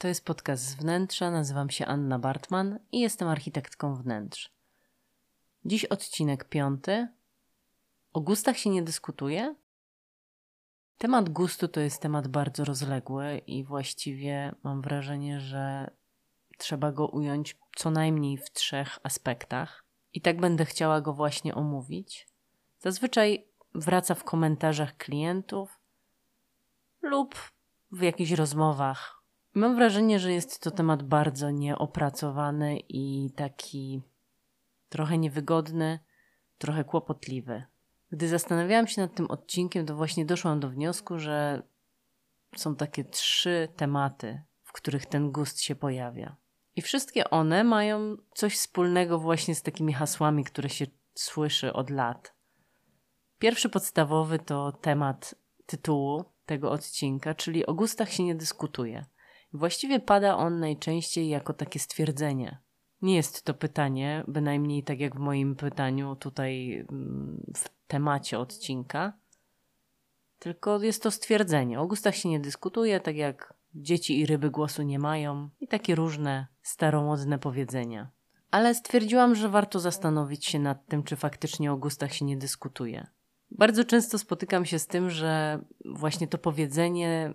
to jest podcast z wnętrza. Nazywam się Anna Bartman i jestem architektką wnętrz. Dziś odcinek piąty. O gustach się nie dyskutuje? Temat gustu to jest temat bardzo rozległy i właściwie mam wrażenie, że trzeba go ująć co najmniej w trzech aspektach. I tak będę chciała go właśnie omówić. Zazwyczaj wraca w komentarzach klientów lub w jakichś rozmowach Mam wrażenie, że jest to temat bardzo nieopracowany i taki trochę niewygodny, trochę kłopotliwy. Gdy zastanawiałam się nad tym odcinkiem, to właśnie doszłam do wniosku, że są takie trzy tematy, w których ten gust się pojawia. I wszystkie one mają coś wspólnego właśnie z takimi hasłami, które się słyszy od lat. Pierwszy podstawowy to temat tytułu tego odcinka, czyli o gustach się nie dyskutuje. Właściwie pada on najczęściej jako takie stwierdzenie. Nie jest to pytanie, bynajmniej tak jak w moim pytaniu tutaj mm, w temacie odcinka, tylko jest to stwierdzenie. O gustach się nie dyskutuje, tak jak dzieci i ryby głosu nie mają i takie różne staromodne powiedzenia. Ale stwierdziłam, że warto zastanowić się nad tym, czy faktycznie o gustach się nie dyskutuje. Bardzo często spotykam się z tym, że właśnie to powiedzenie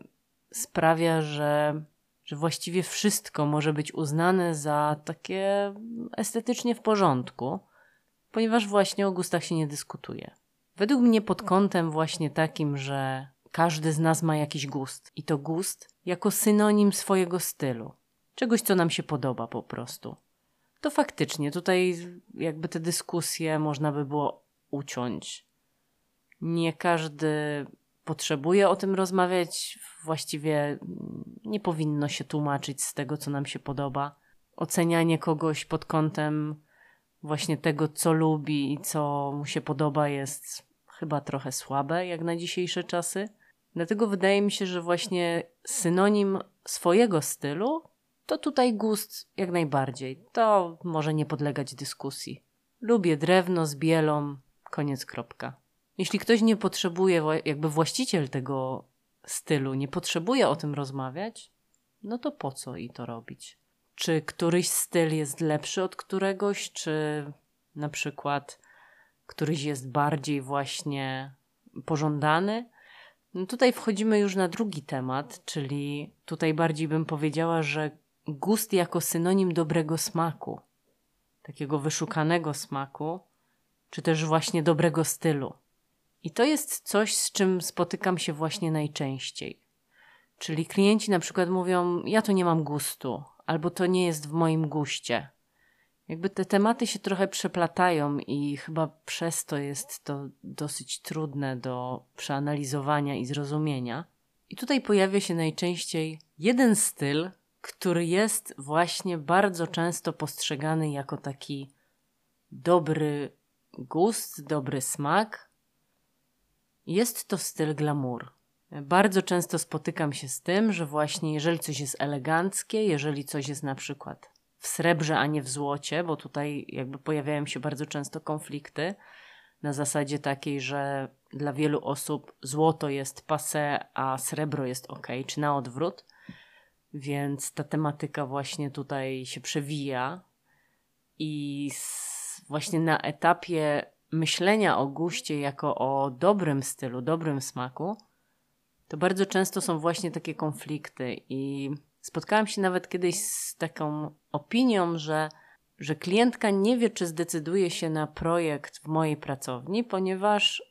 sprawia, że że właściwie wszystko może być uznane za takie estetycznie w porządku, ponieważ właśnie o gustach się nie dyskutuje. Według mnie pod kątem właśnie takim, że każdy z nas ma jakiś gust i to gust jako synonim swojego stylu, czegoś co nam się podoba po prostu. To faktycznie tutaj jakby te dyskusje można by było uciąć. Nie każdy potrzebuje o tym rozmawiać. Właściwie nie powinno się tłumaczyć z tego, co nam się podoba. Ocenianie kogoś pod kątem właśnie tego, co lubi i co mu się podoba, jest chyba trochę słabe, jak na dzisiejsze czasy. Dlatego wydaje mi się, że właśnie synonim swojego stylu to tutaj gust jak najbardziej. To może nie podlegać dyskusji. Lubię drewno z bielą, koniec kropka. Jeśli ktoś nie potrzebuje, jakby właściciel tego stylu nie potrzebuje o tym rozmawiać, no to po co i to robić? Czy któryś styl jest lepszy od któregoś, czy na przykład któryś jest bardziej właśnie pożądany? No tutaj wchodzimy już na drugi temat, czyli tutaj bardziej bym powiedziała, że gust jako synonim dobrego smaku, takiego wyszukanego smaku, czy też właśnie dobrego stylu. I to jest coś, z czym spotykam się właśnie najczęściej. Czyli klienci na przykład mówią: Ja tu nie mam gustu, albo to nie jest w moim guście. Jakby te tematy się trochę przeplatają i chyba przez to jest to dosyć trudne do przeanalizowania i zrozumienia. I tutaj pojawia się najczęściej jeden styl, który jest właśnie bardzo często postrzegany jako taki dobry gust, dobry smak, jest to styl glamour. Bardzo często spotykam się z tym, że właśnie jeżeli coś jest eleganckie, jeżeli coś jest na przykład w srebrze, a nie w złocie, bo tutaj jakby pojawiają się bardzo często konflikty na zasadzie takiej, że dla wielu osób złoto jest passe, a srebro jest ok, czy na odwrót. Więc ta tematyka właśnie tutaj się przewija i właśnie na etapie myślenia o guście jako o dobrym stylu, dobrym smaku, to bardzo często są właśnie takie konflikty. I spotkałam się nawet kiedyś z taką opinią, że, że klientka nie wie, czy zdecyduje się na projekt w mojej pracowni, ponieważ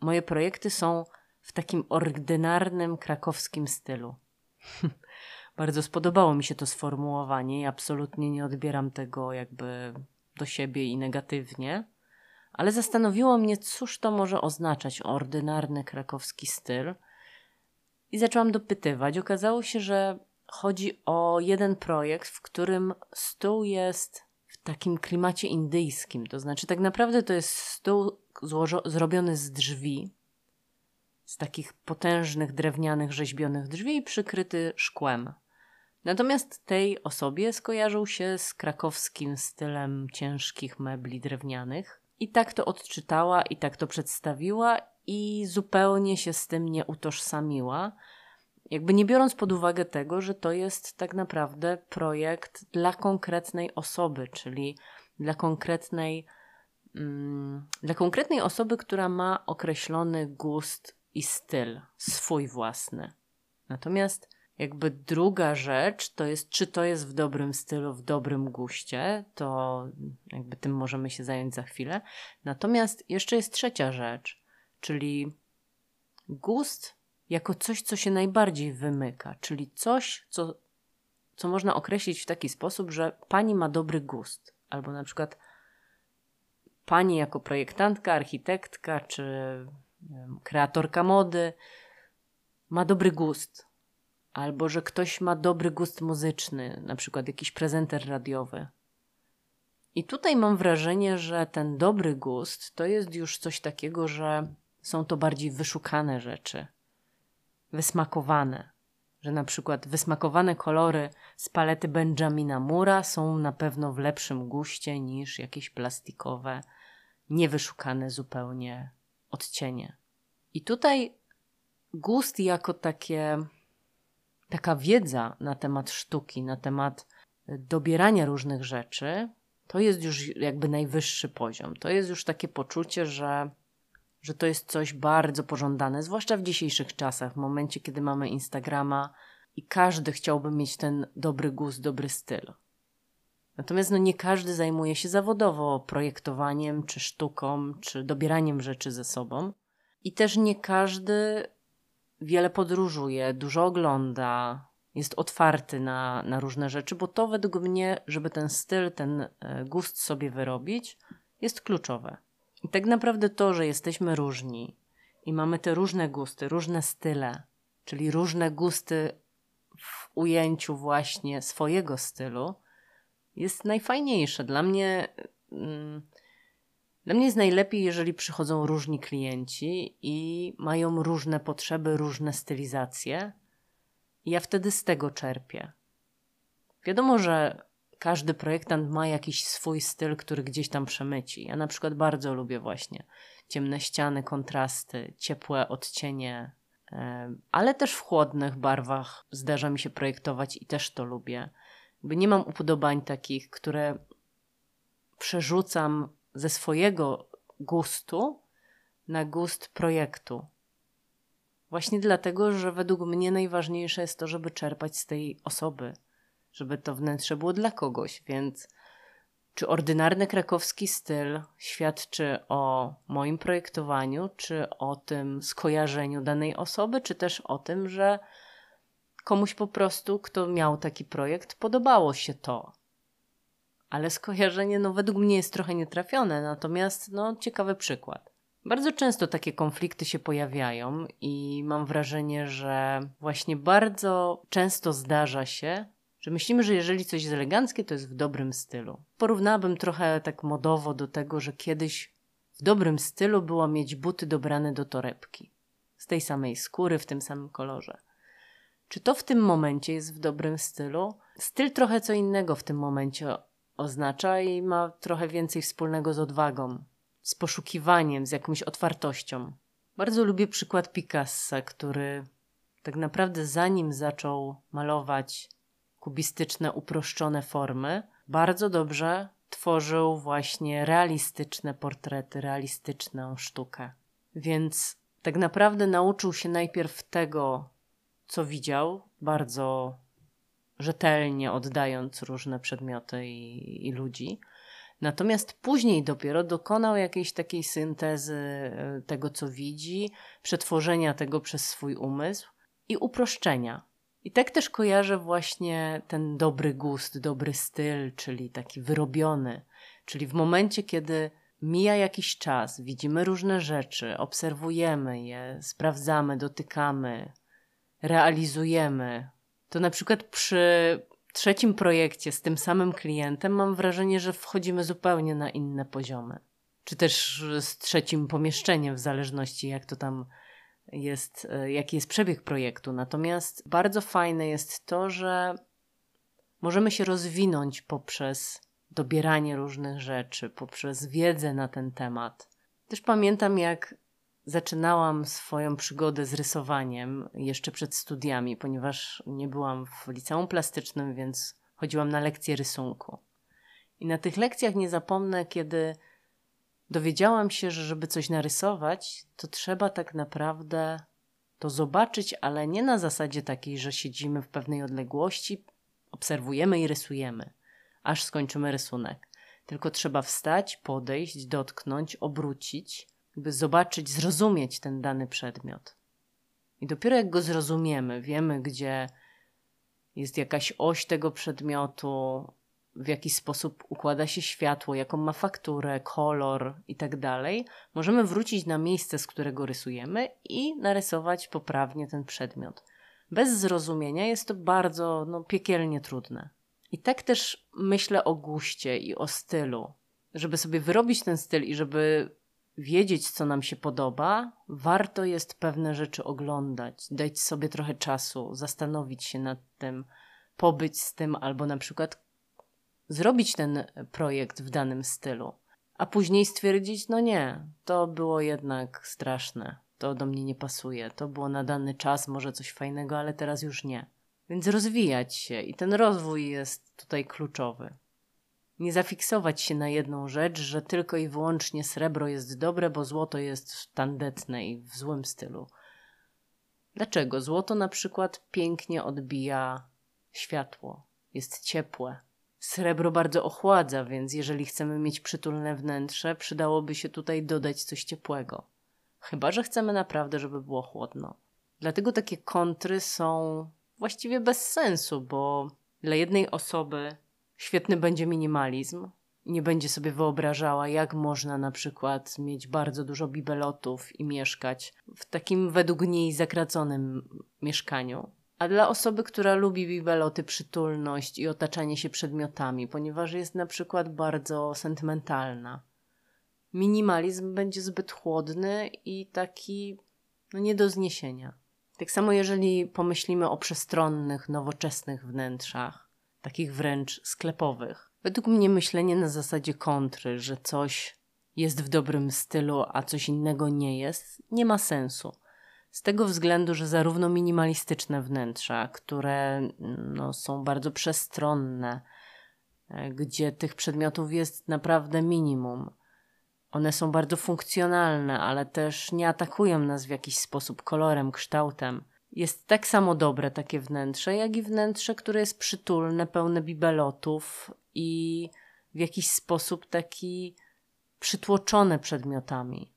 moje projekty są w takim ordynarnym krakowskim stylu. bardzo spodobało mi się to sformułowanie i absolutnie nie odbieram tego jakby do siebie i negatywnie ale zastanowiło mnie, cóż to może oznaczać ordynarny krakowski styl. I zaczęłam dopytywać. Okazało się, że chodzi o jeden projekt, w którym stół jest w takim klimacie indyjskim. To znaczy, tak naprawdę to jest stół zrobiony z drzwi. z takich potężnych drewnianych rzeźbionych drzwi i przykryty szkłem. Natomiast tej osobie skojarzył się z krakowskim stylem ciężkich mebli drewnianych. I tak to odczytała, i tak to przedstawiła, i zupełnie się z tym nie utożsamiła. Jakby nie biorąc pod uwagę tego, że to jest tak naprawdę projekt dla konkretnej osoby, czyli dla konkretnej, mm, dla konkretnej osoby, która ma określony gust i styl, swój własny. Natomiast jakby druga rzecz to jest, czy to jest w dobrym stylu, w dobrym guście, to jakby tym możemy się zająć za chwilę. Natomiast jeszcze jest trzecia rzecz, czyli gust jako coś, co się najbardziej wymyka, czyli coś, co, co można określić w taki sposób, że pani ma dobry gust, albo na przykład pani jako projektantka, architektka czy kreatorka mody ma dobry gust, albo że ktoś ma dobry gust muzyczny, na przykład jakiś prezenter radiowy. I tutaj mam wrażenie, że ten dobry gust to jest już coś takiego, że są to bardziej wyszukane rzeczy, wysmakowane. Że na przykład wysmakowane kolory z palety Benjamina Mura są na pewno w lepszym guście niż jakieś plastikowe, niewyszukane zupełnie odcienie. I tutaj gust jako takie, taka wiedza na temat sztuki, na temat dobierania różnych rzeczy, to jest już jakby najwyższy poziom. To jest już takie poczucie, że że to jest coś bardzo pożądane, zwłaszcza w dzisiejszych czasach, w momencie, kiedy mamy Instagrama i każdy chciałby mieć ten dobry gust, dobry styl. Natomiast no, nie każdy zajmuje się zawodowo projektowaniem, czy sztuką, czy dobieraniem rzeczy ze sobą. I też nie każdy wiele podróżuje, dużo ogląda, jest otwarty na, na różne rzeczy, bo to według mnie, żeby ten styl, ten e, gust sobie wyrobić, jest kluczowe. I tak naprawdę to, że jesteśmy różni i mamy te różne gusty, różne style, czyli różne gusty w ujęciu właśnie swojego stylu, jest najfajniejsze. Dla mnie, mm, dla mnie jest najlepiej, jeżeli przychodzą różni klienci i mają różne potrzeby, różne stylizacje. I ja wtedy z tego czerpię. Wiadomo, że każdy projektant ma jakiś swój styl, który gdzieś tam przemyci. Ja na przykład bardzo lubię właśnie ciemne ściany, kontrasty, ciepłe odcienie, ale też w chłodnych barwach zdarza mi się projektować i też to lubię. Nie mam upodobań takich, które przerzucam ze swojego gustu na gust projektu. Właśnie dlatego, że według mnie najważniejsze jest to, żeby czerpać z tej osoby, żeby to wnętrze było dla kogoś, więc czy ordynarny krakowski styl świadczy o moim projektowaniu, czy o tym skojarzeniu danej osoby, czy też o tym, że komuś po prostu, kto miał taki projekt, podobało się to. Ale skojarzenie, no, według mnie jest trochę nietrafione, natomiast, no, ciekawy przykład. Bardzo często takie konflikty się pojawiają, i mam wrażenie, że właśnie bardzo często zdarza się, że myślimy, że jeżeli coś jest eleganckie, to jest w dobrym stylu. Porównałabym trochę tak modowo do tego, że kiedyś w dobrym stylu było mieć buty dobrane do torebki. Z tej samej skóry, w tym samym kolorze. Czy to w tym momencie jest w dobrym stylu? Styl trochę co innego w tym momencie oznacza i ma trochę więcej wspólnego z odwagą, z poszukiwaniem, z jakąś otwartością. Bardzo lubię przykład Picassa, który tak naprawdę zanim zaczął malować kubistyczne, uproszczone formy, bardzo dobrze tworzył właśnie realistyczne portrety, realistyczną sztukę. Więc tak naprawdę nauczył się najpierw tego, co widział, bardzo rzetelnie oddając różne przedmioty i, i ludzi. Natomiast później dopiero dokonał jakiejś takiej syntezy e, tego, co widzi, przetworzenia tego przez swój umysł i uproszczenia. I tak też kojarzę właśnie ten dobry gust, dobry styl, czyli taki wyrobiony. Czyli w momencie, kiedy mija jakiś czas, widzimy różne rzeczy, obserwujemy je, sprawdzamy, dotykamy, realizujemy, to na przykład przy trzecim projekcie z tym samym klientem mam wrażenie, że wchodzimy zupełnie na inne poziomy. Czy też z trzecim pomieszczeniem, w zależności jak to tam jest, e, jaki jest przebieg projektu. Natomiast bardzo fajne jest to, że możemy się rozwinąć poprzez dobieranie różnych rzeczy, poprzez wiedzę na ten temat. Też pamiętam, jak zaczynałam swoją przygodę z rysowaniem jeszcze przed studiami, ponieważ nie byłam w liceum plastycznym, więc chodziłam na lekcje rysunku. I na tych lekcjach nie zapomnę, kiedy dowiedziałam się, że żeby coś narysować, to trzeba tak naprawdę to zobaczyć, ale nie na zasadzie takiej, że siedzimy w pewnej odległości, obserwujemy i rysujemy, aż skończymy rysunek. Tylko trzeba wstać, podejść, dotknąć, obrócić, by zobaczyć, zrozumieć ten dany przedmiot. I dopiero jak go zrozumiemy, wiemy, gdzie jest jakaś oś tego przedmiotu, w jaki sposób układa się światło, jaką ma fakturę, kolor i tak dalej, możemy wrócić na miejsce, z którego rysujemy i narysować poprawnie ten przedmiot. Bez zrozumienia jest to bardzo no, piekielnie trudne. I tak też myślę o guście i o stylu. Żeby sobie wyrobić ten styl i żeby wiedzieć, co nam się podoba, warto jest pewne rzeczy oglądać, dać sobie trochę czasu, zastanowić się nad tym, pobyć z tym, albo na przykład zrobić ten projekt w danym stylu, a później stwierdzić: No nie, to było jednak straszne, to do mnie nie pasuje, to było na dany czas może coś fajnego, ale teraz już nie. Więc rozwijać się i ten rozwój jest tutaj kluczowy. Nie zafiksować się na jedną rzecz, że tylko i wyłącznie srebro jest dobre, bo złoto jest tandetne i w złym stylu. Dlaczego? Złoto na przykład pięknie odbija światło, jest ciepłe. Srebro bardzo ochładza, więc jeżeli chcemy mieć przytulne wnętrze, przydałoby się tutaj dodać coś ciepłego. Chyba, że chcemy naprawdę, żeby było chłodno. Dlatego takie kontry są właściwie bez sensu, bo dla jednej osoby świetny będzie minimalizm. Nie będzie sobie wyobrażała, jak można na przykład mieć bardzo dużo bibelotów i mieszkać w takim według niej zakraconym mieszkaniu. A dla osoby, która lubi bibeloty, przytulność i otaczanie się przedmiotami, ponieważ jest na przykład bardzo sentymentalna, minimalizm będzie zbyt chłodny i taki no, nie do zniesienia. Tak samo jeżeli pomyślimy o przestronnych, nowoczesnych wnętrzach, takich wręcz sklepowych. Według mnie myślenie na zasadzie kontry, że coś jest w dobrym stylu, a coś innego nie jest, nie ma sensu. Z tego względu, że zarówno minimalistyczne wnętrza, które no, są bardzo przestronne, e, gdzie tych przedmiotów jest naprawdę minimum, one są bardzo funkcjonalne, ale też nie atakują nas w jakiś sposób kolorem, kształtem. Jest tak samo dobre takie wnętrze, jak i wnętrze, które jest przytulne, pełne bibelotów i w jakiś sposób taki przytłoczone przedmiotami.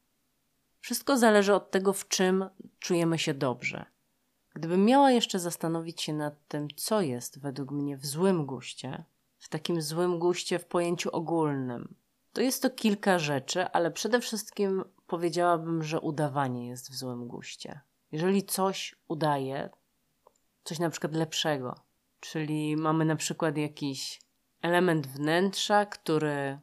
Wszystko zależy od tego, w czym czujemy się dobrze. Gdybym miała jeszcze zastanowić się nad tym, co jest według mnie w złym guście, w takim złym guście w pojęciu ogólnym, to jest to kilka rzeczy, ale przede wszystkim powiedziałabym, że udawanie jest w złym guście. Jeżeli coś udaje, coś na przykład lepszego, czyli mamy na przykład jakiś element wnętrza, który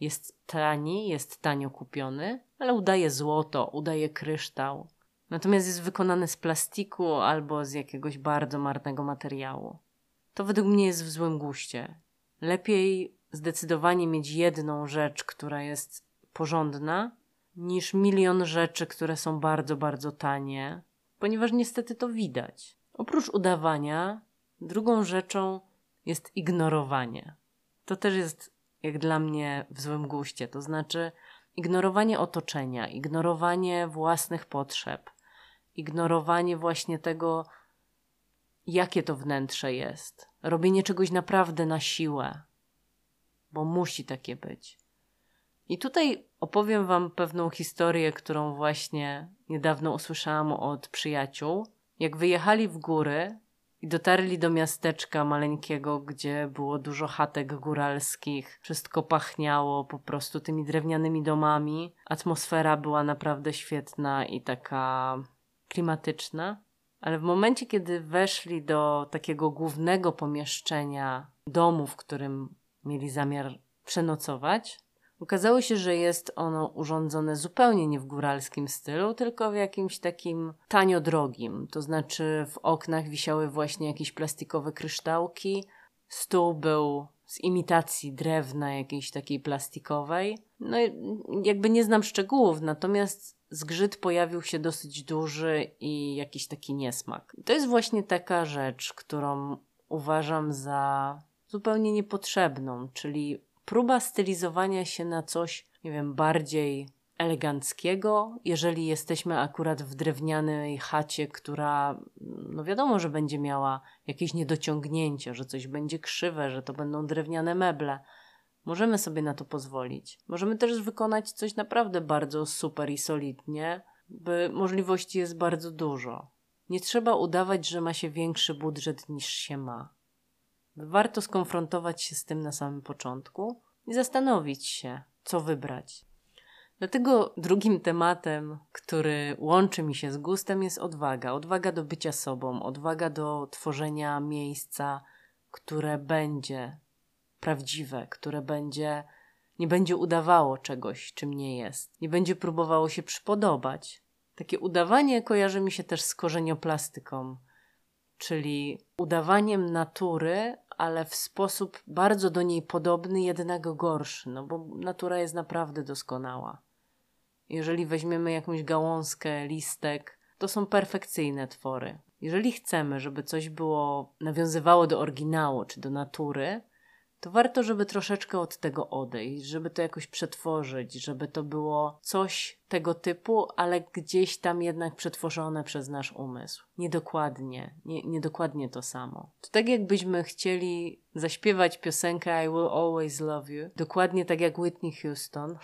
jest tani, jest tanio kupiony, ale udaje złoto, udaje kryształ. Natomiast jest wykonany z plastiku albo z jakiegoś bardzo marnego materiału. To według mnie jest w złym guście. Lepiej zdecydowanie mieć jedną rzecz, która jest porządna, niż milion rzeczy, które są bardzo, bardzo tanie, ponieważ niestety to widać. Oprócz udawania, drugą rzeczą jest ignorowanie. To też jest, jak dla mnie, w złym guście. To znaczy, ignorowanie otoczenia, ignorowanie własnych potrzeb, ignorowanie właśnie tego, jakie to wnętrze jest, robienie czegoś naprawdę na siłę, bo musi takie być. I tutaj opowiem Wam pewną historię, którą właśnie niedawno usłyszałam od przyjaciół. Jak wyjechali w góry i dotarli do miasteczka maleńkiego, gdzie było dużo chatek góralskich, wszystko pachniało po prostu tymi drewnianymi domami. Atmosfera była naprawdę świetna i taka klimatyczna. Ale w momencie, kiedy weszli do takiego głównego pomieszczenia domu, w którym mieli zamiar przenocować, Okazało się, że jest ono urządzone zupełnie nie w góralskim stylu, tylko w jakimś takim tanio drogim. To znaczy w oknach wisiały właśnie jakieś plastikowe kryształki, stół był z imitacji drewna jakiejś takiej plastikowej. No jakby nie znam szczegółów, natomiast zgrzyt pojawił się dosyć duży i jakiś taki niesmak. To jest właśnie taka rzecz, którą uważam za zupełnie niepotrzebną, czyli próba stylizowania się na coś, nie wiem, bardziej eleganckiego, jeżeli jesteśmy akurat w drewnianej chacie, która, no wiadomo, że będzie miała jakieś niedociągnięcia, że coś będzie krzywe, że to będą drewniane meble. Możemy sobie na to pozwolić. Możemy też wykonać coś naprawdę bardzo super i solidnie, by możliwości jest bardzo dużo. Nie trzeba udawać, że ma się większy budżet niż się ma. Warto skonfrontować się z tym na samym początku i zastanowić się, co wybrać. Dlatego drugim tematem, który łączy mi się z gustem, jest odwaga. Odwaga do bycia sobą, odwaga do tworzenia miejsca, które będzie prawdziwe, które będzie nie będzie udawało czegoś, czym nie jest, nie będzie próbowało się przypodobać. Takie udawanie kojarzy mi się też z korzenioplastyką, czyli udawaniem natury, ale w sposób bardzo do niej podobny, jednak gorszy, no bo natura jest naprawdę doskonała. Jeżeli weźmiemy jakąś gałązkę, listek, to są perfekcyjne twory. Jeżeli chcemy, żeby coś było nawiązywało do oryginału czy do natury, to warto, żeby troszeczkę od tego odejść, żeby to jakoś przetworzyć, żeby to było coś tego typu, ale gdzieś tam jednak przetworzone przez nasz umysł. Niedokładnie, nie, niedokładnie to samo. To tak jakbyśmy chcieli zaśpiewać piosenkę I Will Always Love You, dokładnie tak jak Whitney Houston,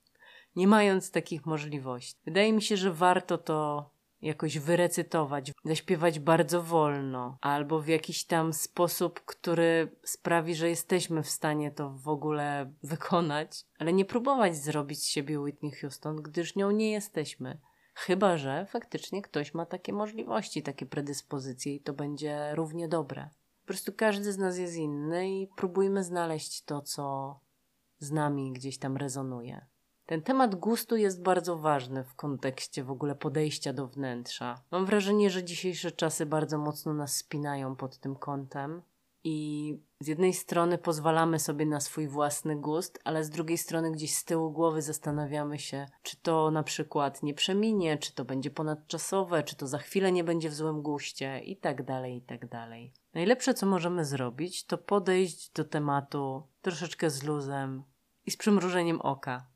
nie mając takich możliwości. Wydaje mi się, że warto to jakoś wyrecytować, zaśpiewać bardzo wolno, albo w jakiś tam sposób, który sprawi, że jesteśmy w stanie to w ogóle wykonać, ale nie próbować zrobić z siebie Whitney Houston, gdyż nią nie jesteśmy. Chyba, że faktycznie ktoś ma takie możliwości, takie predyspozycje i to będzie równie dobre. Po prostu każdy z nas jest inny i próbujmy znaleźć to, co z nami gdzieś tam rezonuje. Ten temat gustu jest bardzo ważny w kontekście w ogóle podejścia do wnętrza. Mam wrażenie, że dzisiejsze czasy bardzo mocno nas spinają pod tym kątem. I z jednej strony pozwalamy sobie na swój własny gust, ale z drugiej strony gdzieś z tyłu głowy zastanawiamy się, czy to na przykład nie przeminie, czy to będzie ponadczasowe, czy to za chwilę nie będzie w złym guście i tak dalej, i tak dalej. Najlepsze, co możemy zrobić, to podejść do tematu troszeczkę z luzem i z przymrużeniem oka.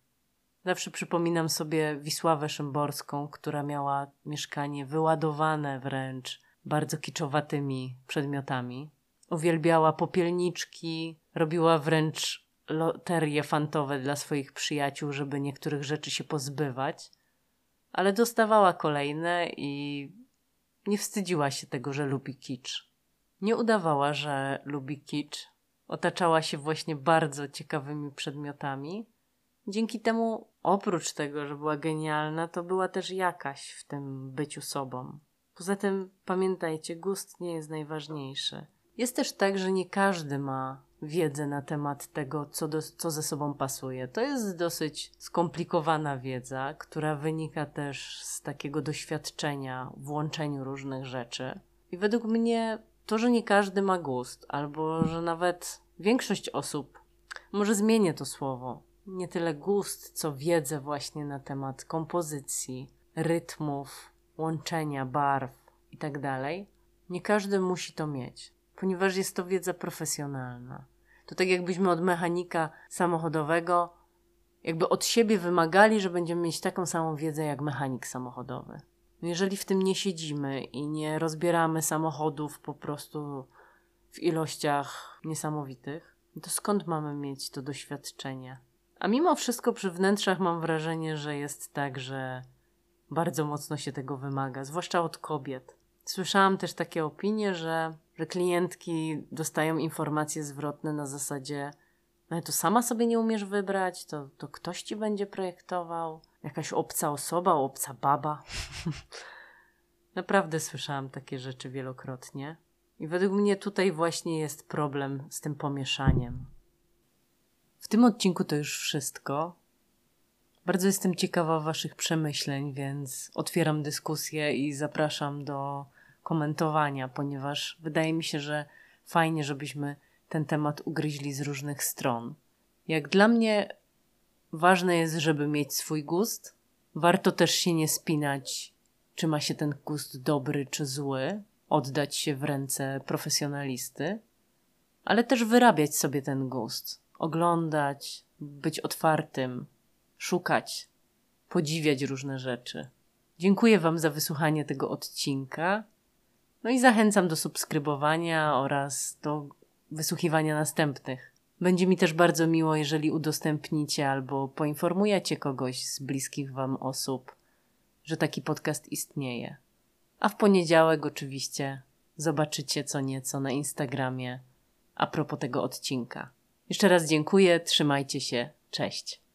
Zawsze przypominam sobie Wisławę Szymborską, która miała mieszkanie wyładowane wręcz bardzo kiczowatymi przedmiotami. Uwielbiała popielniczki, robiła wręcz loterie fantowe dla swoich przyjaciół, żeby niektórych rzeczy się pozbywać, ale dostawała kolejne i nie wstydziła się tego, że lubi kicz. Nie udawała, że lubi kicz. Otaczała się właśnie bardzo ciekawymi przedmiotami. Dzięki temu oprócz tego, że była genialna, to była też jakaś w tym byciu sobą. Poza tym pamiętajcie, gust nie jest najważniejszy. Jest też tak, że nie każdy ma wiedzę na temat tego, co, do, co ze sobą pasuje. To jest dosyć skomplikowana wiedza, która wynika też z takiego doświadczenia w łączeniu różnych rzeczy. I według mnie to, że nie każdy ma gust, albo że nawet większość osób, może zmienię to słowo, nie tyle gust, co wiedzę właśnie na temat kompozycji, rytmów, łączenia barw itd. Tak nie każdy musi to mieć, ponieważ jest to wiedza profesjonalna. To tak jakbyśmy od mechanika samochodowego jakby od siebie wymagali, że będziemy mieć taką samą wiedzę jak mechanik samochodowy. No jeżeli w tym nie siedzimy i nie rozbieramy samochodów po prostu w ilościach niesamowitych, to skąd mamy mieć to doświadczenie? A mimo wszystko przy wnętrzach mam wrażenie, że jest tak, że bardzo mocno się tego wymaga, zwłaszcza od kobiet. Słyszałam też takie opinie, że, że klientki dostają informacje zwrotne na zasadzie no to sama sobie nie umiesz wybrać, to, to ktoś ci będzie projektował, jakaś obca osoba, obca baba. Naprawdę słyszałam takie rzeczy wielokrotnie. I według mnie tutaj właśnie jest problem z tym pomieszaniem. W tym odcinku to już wszystko. Bardzo jestem ciekawa Waszych przemyśleń, więc otwieram dyskusję i zapraszam do komentowania, ponieważ wydaje mi się, że fajnie, żebyśmy ten temat ugryźli z różnych stron. Jak dla mnie ważne jest, żeby mieć swój gust. Warto też się nie spinać, czy ma się ten gust dobry czy zły, oddać się w ręce profesjonalisty, ale też wyrabiać sobie ten gust, oglądać, być otwartym, szukać, podziwiać różne rzeczy. Dziękuję Wam za wysłuchanie tego odcinka. No i zachęcam do subskrybowania oraz do wysłuchiwania następnych. Będzie mi też bardzo miło, jeżeli udostępnicie albo poinformujecie kogoś z bliskich Wam osób, że taki podcast istnieje. A w poniedziałek oczywiście zobaczycie co nieco na Instagramie a propos tego odcinka. Jeszcze raz dziękuję, trzymajcie się, cześć.